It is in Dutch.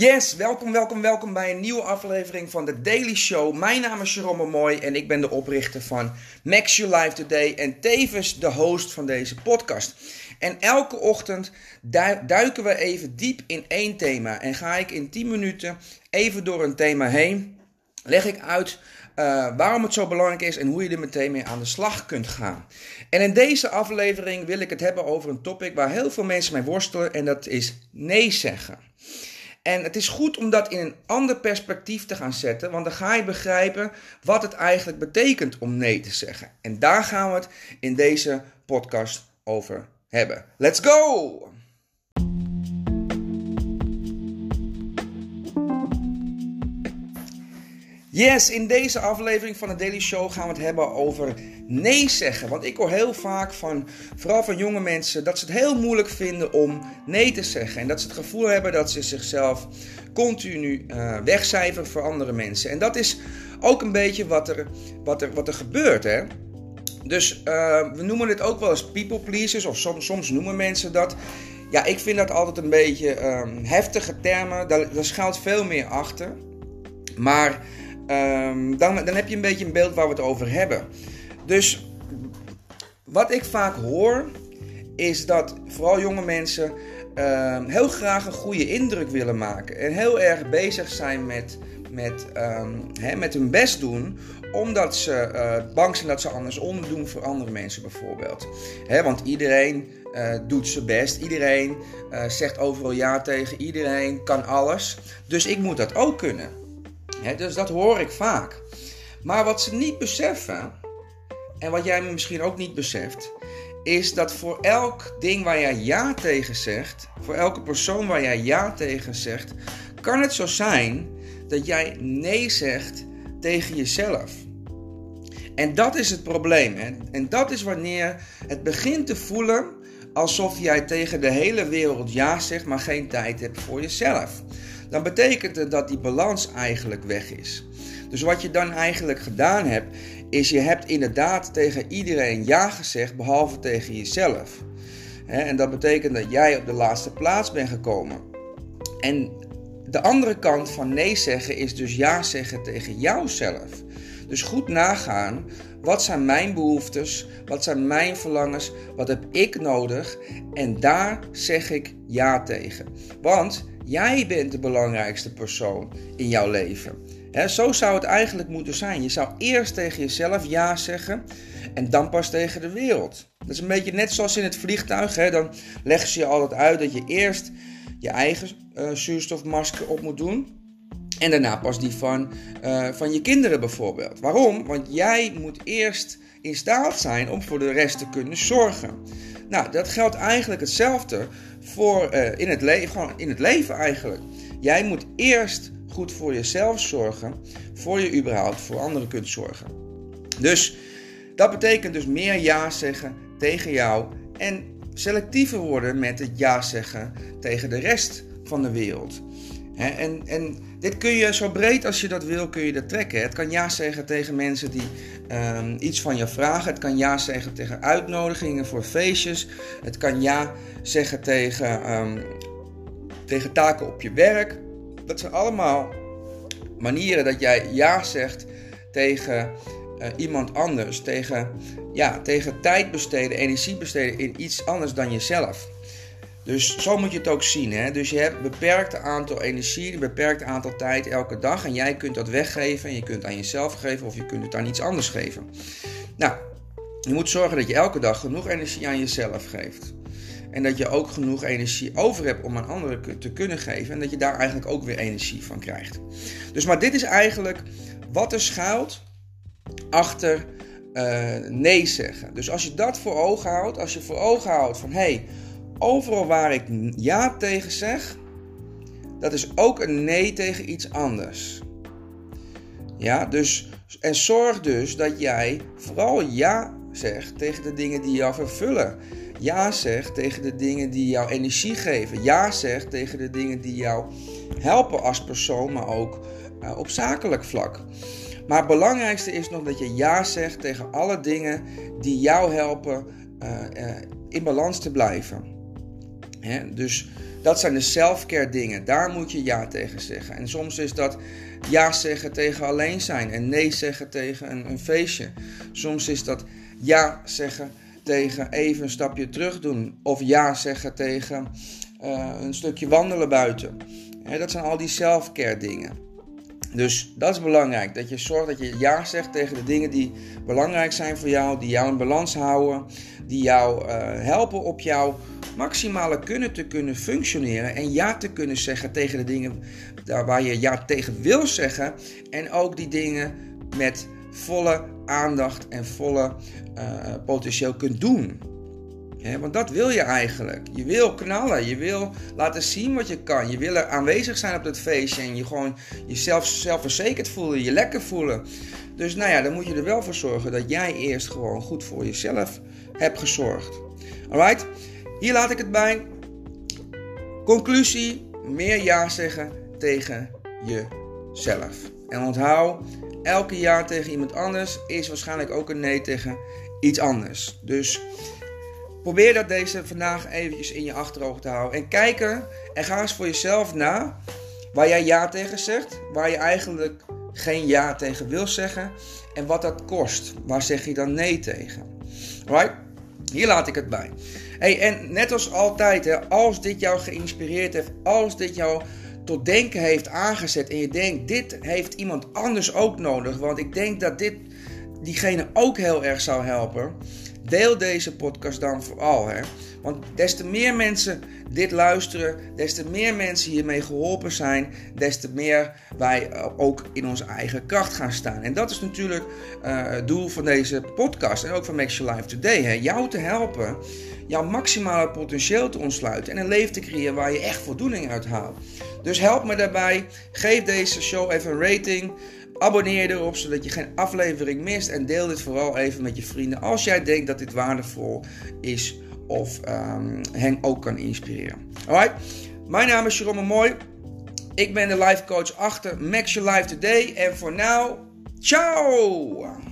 Yes, welkom, welkom, welkom bij een nieuwe aflevering van de Daily Show. Mijn naam is Jerome Mooi en ik ben de oprichter van Max Your Life Today en tevens de host van deze podcast. En elke ochtend duiken we even diep in één thema en ga ik in 10 minuten even door een thema heen. Leg ik uit uh, waarom het zo belangrijk is en hoe je er meteen mee aan de slag kunt gaan. En in deze aflevering wil ik het hebben over een topic waar heel veel mensen mee worstelen en dat is nee zeggen. En het is goed om dat in een ander perspectief te gaan zetten, want dan ga je begrijpen wat het eigenlijk betekent om nee te zeggen. En daar gaan we het in deze podcast over hebben. Let's go! Yes, in deze aflevering van de Daily Show gaan we het hebben over nee zeggen. Want ik hoor heel vaak van, vooral van jonge mensen, dat ze het heel moeilijk vinden om nee te zeggen. En dat ze het gevoel hebben dat ze zichzelf continu uh, wegcijferen voor andere mensen. En dat is ook een beetje wat er, wat er, wat er gebeurt, hè. Dus uh, we noemen het ook wel eens people pleasers, of soms, soms noemen mensen dat. Ja, ik vind dat altijd een beetje um, heftige termen. Daar, daar schuilt veel meer achter. Maar um, dan, dan heb je een beetje een beeld waar we het over hebben. Dus wat ik vaak hoor, is dat vooral jonge mensen uh, heel graag een goede indruk willen maken. En heel erg bezig zijn met, met, hè, met hun best doen omdat ze uh, bang zijn dat ze anders onderdoen voor andere mensen bijvoorbeeld. Want iedereen uh, doet zijn best, iedereen uh, zegt overal ja tegen, iedereen kan alles. Dus ik moet dat ook kunnen. Dus dat hoor ik vaak. Maar wat ze niet beseffen, en wat jij misschien ook niet beseft, is dat voor elk ding waar jij ja tegen zegt, voor elke persoon waar jij ja tegen zegt, kan het zo zijn dat jij nee zegt tegen jezelf. En dat is het probleem. En dat is wanneer het begint te voelen alsof jij tegen de hele wereld ja zegt, maar geen tijd hebt voor jezelf. Dan betekent het dat die balans eigenlijk weg is. Dus wat je dan eigenlijk gedaan hebt, is je hebt inderdaad tegen iedereen ja gezegd, behalve tegen jezelf. En dat betekent dat jij op de laatste plaats bent gekomen. En de andere kant van nee zeggen is dus ja zeggen tegen jouzelf. Dus goed nagaan, wat zijn mijn behoeftes, wat zijn mijn verlangens, wat heb ik nodig en daar zeg ik ja tegen. Want jij bent de belangrijkste persoon in jouw leven zo zou het eigenlijk moeten zijn. Je zou eerst tegen jezelf ja zeggen en dan pas tegen de wereld. Dat is een beetje net zoals in het vliegtuig. Dan leggen ze je altijd uit dat je eerst je eigen uh, zuurstofmasker op moet doen. En daarna pas die van, uh, van je kinderen bijvoorbeeld. Waarom? Want jij moet eerst in staat zijn om voor de rest te kunnen zorgen. Nou, dat geldt eigenlijk hetzelfde voor uh, in, het leven, gewoon in het leven eigenlijk. Jij moet eerst goed voor jezelf zorgen, voor je überhaupt voor anderen kunt zorgen. Dus dat betekent dus meer ja zeggen tegen jou en selectiever worden met het ja zeggen tegen de rest van de wereld. En, en dit kun je zo breed als je dat wil, kun je dat trekken. Het kan ja zeggen tegen mensen die um, iets van je vragen. Het kan ja zeggen tegen uitnodigingen voor feestjes. Het kan ja zeggen tegen, um, tegen taken op je werk dat zijn allemaal manieren dat jij ja zegt tegen uh, iemand anders. Tegen, ja, tegen tijd besteden, energie besteden in iets anders dan jezelf. Dus zo moet je het ook zien. Hè? Dus je hebt een beperkt aantal energie, een beperkt aantal tijd elke dag. En jij kunt dat weggeven en je kunt aan jezelf geven of je kunt het aan iets anders geven. Nou, je moet zorgen dat je elke dag genoeg energie aan jezelf geeft. En dat je ook genoeg energie over hebt om aan anderen te kunnen geven. En dat je daar eigenlijk ook weer energie van krijgt. Dus maar dit is eigenlijk wat er schuilt achter uh, nee zeggen. Dus als je dat voor ogen houdt, als je voor ogen houdt van hé, hey, overal waar ik ja tegen zeg, dat is ook een nee tegen iets anders. Ja, dus en zorg dus dat jij vooral ja zegt tegen de dingen die jou vervullen. Ja zeg tegen de dingen die jou energie geven. Ja zeg tegen de dingen die jou helpen als persoon, maar ook uh, op zakelijk vlak. Maar het belangrijkste is nog dat je ja zegt tegen alle dingen die jou helpen uh, uh, in balans te blijven. Dus Dat zijn de self-care dingen. Daar moet je ja tegen zeggen. En soms is dat ja zeggen tegen alleen zijn en nee zeggen tegen een, een feestje. Soms is dat ja zeggen tegen even een stapje terug doen. Of ja zeggen tegen uh, een stukje wandelen buiten. dat zijn al die self-care dingen. Dus dat is belangrijk. Dat je zorgt dat je ja zegt tegen de dingen die belangrijk zijn voor jou. Die jou in balans houden. Die jou uh, helpen op jouw maximale kunnen te kunnen functioneren. En ja te kunnen zeggen tegen de dingen waar je ja tegen wil zeggen. En ook die dingen met volle aandacht en volle uh, potentieel kunt doen want dat wil je eigenlijk. Je wil knallen. Je wil laten zien wat je kan. Je wil er aanwezig zijn op dat feestje. En je gewoon jezelf zelfverzekerd voelen. Je lekker voelen. Dus nou ja, dan moet je er wel voor zorgen dat jij eerst gewoon goed voor jezelf hebt gezorgd. Alright? Hier laat ik het bij. Conclusie: meer ja zeggen tegen jezelf. En onthoud, elke ja tegen iemand anders is waarschijnlijk ook een nee tegen iets anders. Dus Probeer dat deze vandaag eventjes in je achterhoofd te houden. En kijken en ga eens voor jezelf na waar jij ja tegen zegt. Waar je eigenlijk geen ja tegen wil zeggen. En wat dat kost. Waar zeg je dan nee tegen? Right? Hier laat ik het bij. Hey, en net als altijd, hè, als dit jou geïnspireerd heeft, als dit jou tot denken heeft aangezet en je denkt, dit heeft iemand anders ook nodig, want ik denk dat dit diegene ook heel erg zou helpen Deel deze podcast dan vooral. Hè? Want des te meer mensen dit luisteren, des te meer mensen hiermee geholpen zijn, des te meer wij eh, ook in onze eigen kracht gaan staan. En dat is natuurlijk uh, het doel van deze podcast en ook van Make Your Life Today. Hè? Jou te helpen, jouw maximale potentieel te ontsluiten en een leven te creëren waar je echt voldoening uit haalt. Dus help me daarbij. Geef deze show even een rating. Abonneer erop zodat je geen aflevering mist. En deel dit vooral even met je vrienden als jij denkt dat dit waardevol is of um, hen ook kan inspireren. Alright, mijn naam is Jerome Mooi. Ik ben de life coach achter Max Your Life Today. En voor nu, ciao!